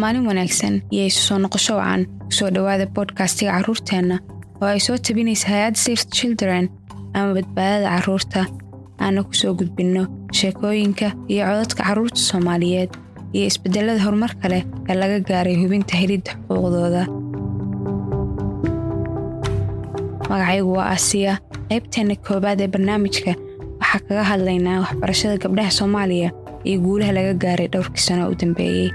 maalin wanaagsan iyo isu soo noqosho wacan ku soo dhowaada bodkastiga carruurteenna oo ay soo tabinaysa hay'adda safe children ama badbaadada carruurta aana ku soo gudbinno sheekooyinka iyo codadka carruurta soomaaliyeed iyo isbeddellada horumarka leh ee laga gaaray hubinta helidda xuquuqdooda. Magacaygu waa asiya qaybteenna koowaad ee barnaamijka. Waxaa kaga hadlaynaa waxbarashada gabdhaha soomaaliya iyo guulaha laga gaaray dhowrkii sano u dambeeyey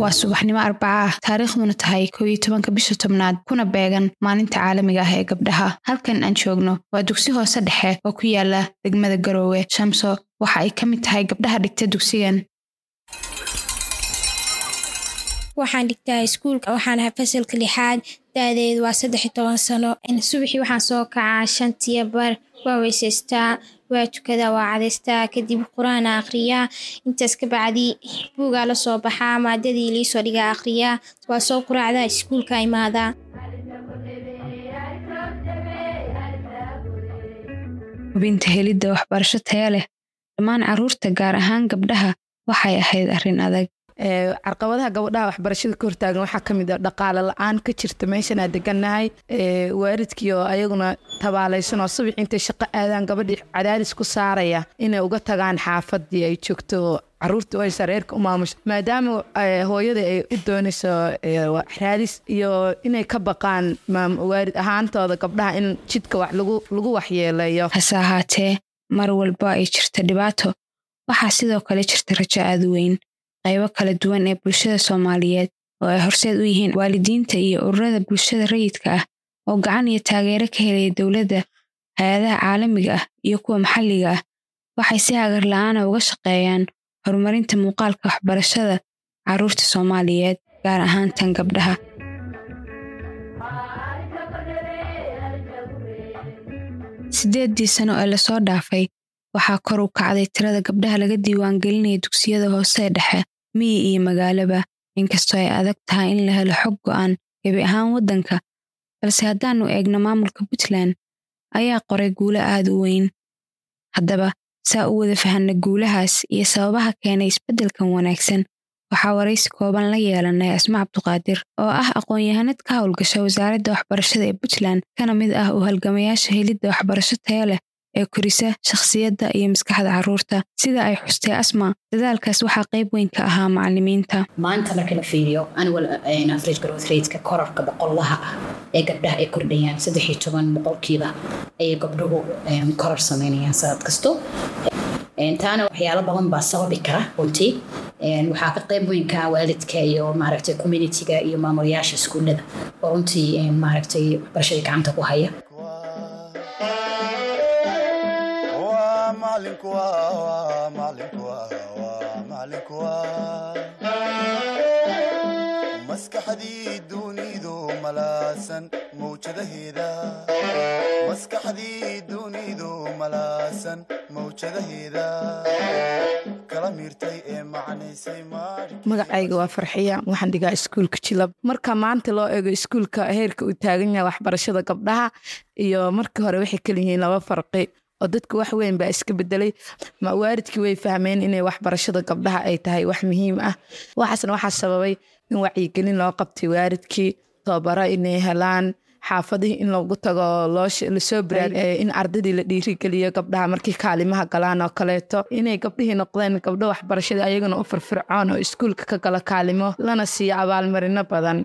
waa subaxnimo arbaca ah taariikhduna tahay kow tobanka bisha tobnaad kuna beegan maalinta caalamiga ah ee gabdhaha. Halkan aan joogno waa dugsi hoose dhexe oo ku yaalla degmada garoowe. Shamso waxa ay ka mid tahay gabdhaha dhigta dugsigan. Waxaan dhigtaa iskuulka waxaan ahaa fasalka lixaad da-deedu waa saddex iyo toban sano. Subaxii waxaan soo kacaa shantiya bar weysaystaa waa tukadaa waa cadaystaa kadib qur'aana akhriyaa intaas ka bacdi buugaa la soo baxaa maadadii liisoo dhigaa akhriyaa waa soo quraacdaa iskuulka imaadaa hubinta helidda waxbarasho taya leh dhammaan carruurta gaar ahaan gabdhaha waxay ahayd arrin adag carqabadaha gabadhaha waxbarashada ka hortaagan waxaa ka mid a dhaqaale la'aan ka jirta meeshanaa degannahay waalidkii oo ayaguna tabaalaysan oo subax intay shaqo aadaan gabadhii cadaadis ku saaraya inay uga tagaan xaafadii ay joogto. Caruurta ay sareerka u maamusho maadaama hooyada ay u doonayso raadis iyo inay ka baqaan waalid ahaantooda gabdhaha in jidka wax lagu waxyeeleeyo. Hase ahaatee mar walba ay jirta dhibaato. Waxaa sidoo kale jirta rajo aad u weyn qaybo kala duwan ee bulshada soomaaliyeed oo ay horseed u yihiin waalidiinta iyo ururada bulshada rayidka ah oo gacan iyo taageero ka helaya dowladda hay'adaha caalamiga ah iyo kuwa maxalliga ah. Waxay si hagar la'aana uga shaqeeyaan horumarinta muuqaalka waxbarashada carruurta soomaaliyeed gaar ahaan tan gabdhaha. Siddeeddii sano ee la soo dhaafay waxaa kor u kacday tirada gabdhaha laga diiwaangelinaya dugsiyada hoose dhexe miyi iyo magaalaba inkastoo ay adag tahay in la helo xog go'an gebi ahaan waddanka. Balse haddaannu eegno maamulka puntland ayaa qoray guulo aad u weyn. Haddaba saa u wada fahanna guulahaas iyo sababaha keenay isbeddelkan wanaagsan waxaa waraysi kooban la yeelanay asma cabduqaadir oo ah aqoon-yahanad ka howlgasha wasaaradda waxbarashada ee puntland kana mid ah u halgamayaasha helidda waxbarasho tayo leh ee korisa shakhsiyadda iyo maskaxda carruurta sida ay xustay asma dadaalkaas waxaa qayb weyn ka ahaa macallimiinta. Maanta marka la fiiriyo annual average growth rateka korarka boqolaha ah ee gabdhaha ay kordhayaan saddex iyo toban boqolkiiba ayay gabdhuhu korar sameynayaan sanad kasto. Taana waxyaalo badan baa sababi kara runtii. Waxaa ka qayb weyn ka waalidka iyo maaragtay communitiga iyo maamulayaasha iskuullada oo runtii maaragtay waxbarashadii gacanta ku haya magacayga waa farxiya waxaan dhigaa iskuulka jilab. Marka maanta loo eego iskuulka heerka uu taagan yahay waxbarashada gabdhaha iyo markii hore waxay kaliyihiin laba farqi oo dadka wax weyn baa iska bedelay. Waalidkii way fahmeen inay waxbarashada gabdhaha ay tahay wax muhiim ah? Waxaasna waxaa sababay in wacyigelin loo qabtay waalidkii tababaro inay helaan xaafadihii in lagu tago la soo baraar in ardaydii la dhiirigeliyo gabdhaha markii kaalimaha galaan oo kaleeto. Inay gabdhihii noqdeen gabdho waxbarashada ayagana u firfircoon oo iskuulka ka gala kaalimo lana siiyo abaalmarino badan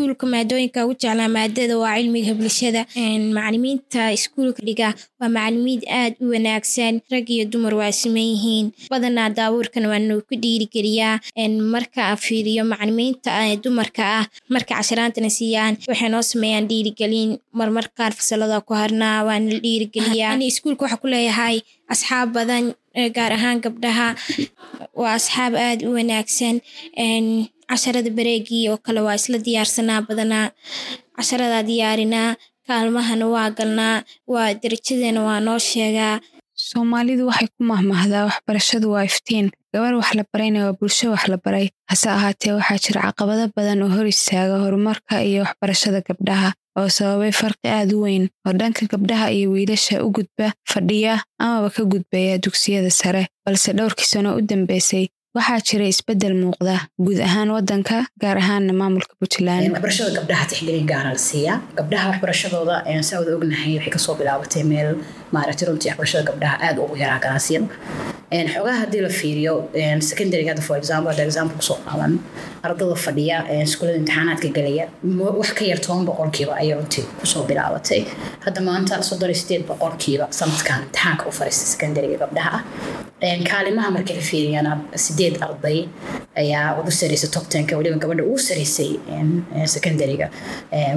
iskuulka maadooyinka ugu jeclaa maadada waa cilmiga bulshada macalimiinta iskuulka dhiga waa macalimiid aad u wanaagsan rag iyo dumar waa siman yihiin. Badanaa daabuurkan waanu ku dhiirigeliyaa. Marka fiiriyo macalimiinta dumarka ah marka casharaantana siiyaan waxay noo sameeyaan dhiirigelin marmar qaar fasalada ku harnaa waana dhiirigeliyaa iskuulka waxaa ku leeyahay asxaab badan gaar ahaan gabdhaha. Waa asxaab aad u wanaagsan casharada bareegii oo kale waa isla diyaarsanaa badanaa casharadaa diyaarinaa kaalmahana waa galnaa waa darajadeena waa noo sheegaa soomaalidu waxay ku mahmahdaa waxbarashadu waa iftiin. Gabar wax la barayna waa bulsho wax la baray. Hase ahaatee waxaa jira caqabado badan oo hor istaaga horumarka iyo waxbarashada gabdhaha oo sababay farqi aad u weyn. Oo dhanka gabdhaha iyo wiilasha u gudba fadhiya amaba ka gudbaya dugsiyada sare balse dhowrkii sano u dambeysay waxaa jira isbeddel muuqda guud ahaan waddanka gaar ahaanna maamulka puntland. Waxbarashada gabdhaha tixgelin gaara la siiyaa gabdhaha waxbarashadooda saa wada ognahay waxay ka soo bilaabatay meel maaragtay runtii waxbarashada gabdhaha aad ugu yaraa ganaasiyada xogaha haddii la fiiriyo secondaryga hadda for example hadda example ku soo qaadan ardada fadhiya iskuulada imtixaanaadka gelaya wax ka yar toban boqolkiiba ayay runtii ku soo bilaabatay. Hadda maanta soddon iyo sideed boqolkiiba sanadkan imtixaanka u fariistay secondaryga gabdhaha. ah kaalimaha markii la fiiriyana sideed arday ayaa ugu sareysay top tenka weliba gabadha ugu sareysay secondaryga.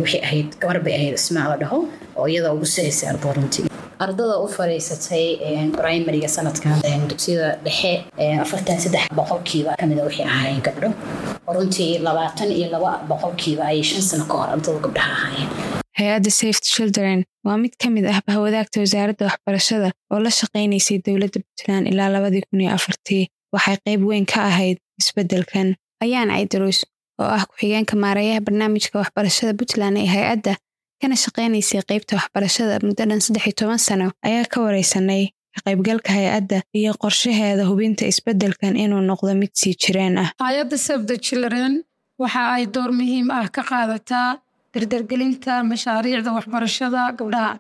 Waxay ahayd gabar bay ahayd ismaa la dhaho oo iyada ugu sareysay ardada runtii ardada u fariisatay primaryga sanadkan dugsiyada dhexe afartan saddex boqolkiiba kamida waxay ahaayeen gabdho runtii labaatan iyo laba boqolkiiba ayay shan sano ka hor ardada gabdhaha ahaayeen hay'adda safety children waa mid ka mid ah bahwadaagta wasaaradda waxbarashada oo la shaqaynaysay dowladda puntland ilaa labadii kun iyo afartii. Waxay qayb weyn ka ahayd isbeddelkan. Ayaan caydaruus oo ah ku-xigeenka maareeyaha barnaamijka waxbarashada puntland ee hay'adda kana shaqaynaysay qaybta waxbarashada muddo dhan saddex iyo toban sano ayaa ka wareysanay ka qaybgalka hay'adda iyo qorshaheeda hubinta isbeddelkan inuu noqdo mid sii jireen ah. Hay'adda the children waxa ay door muhiim ah ka qaadataa dardargelinta mashaariicda waxbarashada gabdhaha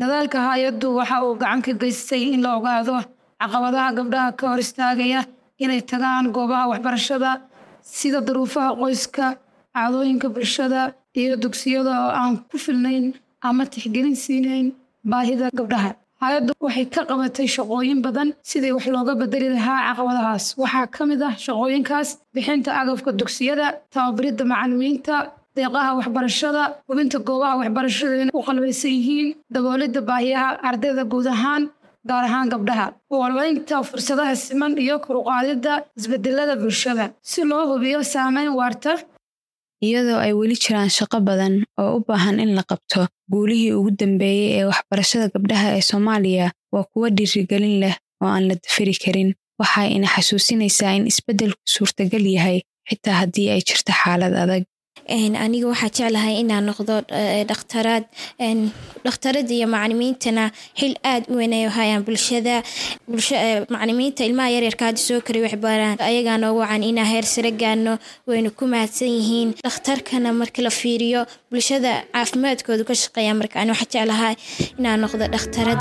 dadaalka hay'addu waxa uu gacan ka geystay in la ogaado caqabadaha gabdhaha ka hor istaagaya inay tagaan goobaha waxbarashada sida duruufaha qoyska caadooyinka bulshada iyo dugsiyada oo aan ku filnayn ama tixgelin siinayn baahida gabdhaha. Hay'addu waxay ka qabatay shaqooyin badan sidii wax looga bedeli lahaa caqabadahaas. Waxaa ka mid ah shaqooyinkaas bixinta agabka dugsiyada tababaridda macallimiinta deeqaha waxbarashada hubinta goobaha waxbarashada inay u qalbaysan yihiin daboolidda baahiyaha ardayda guud ahaan gaar ahaan gabdhaha. Walweynta fursadaha siman iyo koruqaadidda isbedelada bulshada. Si loo hubiyo saameyn waarta iyadoo ay weli jiraan shaqo badan oo u baahan in la qabto guulihii ugu dambeeyey ee waxbarashada gabdhaha ee soomaaliya waa kuwo dhiirigelin leh oo aan la dafiri karin. Waxa ina xasuusinaysaa in isbeddelku suurtagal yahay xitaa haddii ay jirto xaalad adag aniga waxaa jeclahay inaan noqdo dhakhtaraad dhakhtarada iyo macalimiintana xil aad u weyn ay hayaan bulshada. Macalimiinta ilmaha yaryarka hadda soo kari waxbaraan. Ayagaa noogu wacan inaa heer sare gaano waynu ku mahadsan yihiin. Dhakhtarkana marka la fiiriyo bulshada caafimaadkoodu ka shaqeeya marka. Ani waxaa jeclahay inaan noqdo dhakhtarad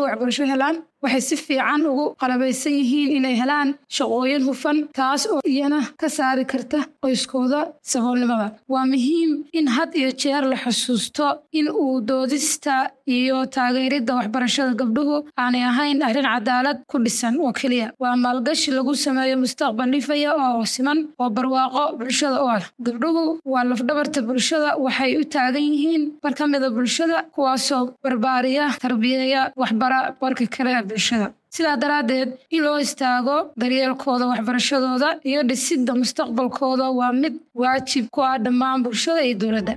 gabdhuhu waxbarasho helaan waxay si fiican ugu qalabaysan yihiin inay helaan shaqooyin hufan taas oo iyana ka saari karta qoyskooda saboolnimada. Waa muhiim in had iyo jeer la xusuusto in uu doodista iyo taageeridda waxbarashada gabdhuhu aanay ahayn arrin cadaalad ku dhisan oo keliya. Waa maalgashi lagu sameeyo mustaqbal dhifaya oo siman oo barwaaqo bulshada u ah. Gabdhuhu waa lafdhabarta bulshada waxay u taagan yihiin bar ka mida bulshada kuwaasoo barbaariya tarbiyeeya waxbara barka kale bulshada sidaa daraaddeed in loo istaago daryeelkooda waxbarashadooda iyo dhisidda mustaqbalkooda waa mid waajib ku ah dhammaan bulshada iyo dowladda.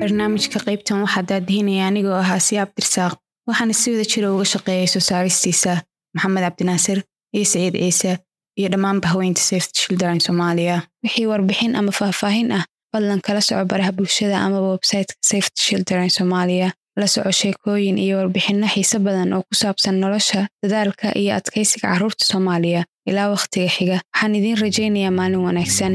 Barnaamijka qaybtan waxaa daadihinaya anigoo ahaa siyaab dirsaaq. Waxaana si wada jira uga shaqeeyay soo saaristiisa maxamed cabdinaasir iyo saciid ciise iyo dhammaanba haweynta safety children soomaaliya. Wixii warbixin ama faahfaahin ah fadlan kala soco baraha bulshada amaba websiteka safety children soomaaliya. La soco sheekooyin iyo warbixinno xiise badan oo ku saabsan nolosha dadaalka iyo adkaysiga carruurta soomaaliya. Ilaa wakhtiga xiga waxaan idiin rajaynayaa maalin wanaagsan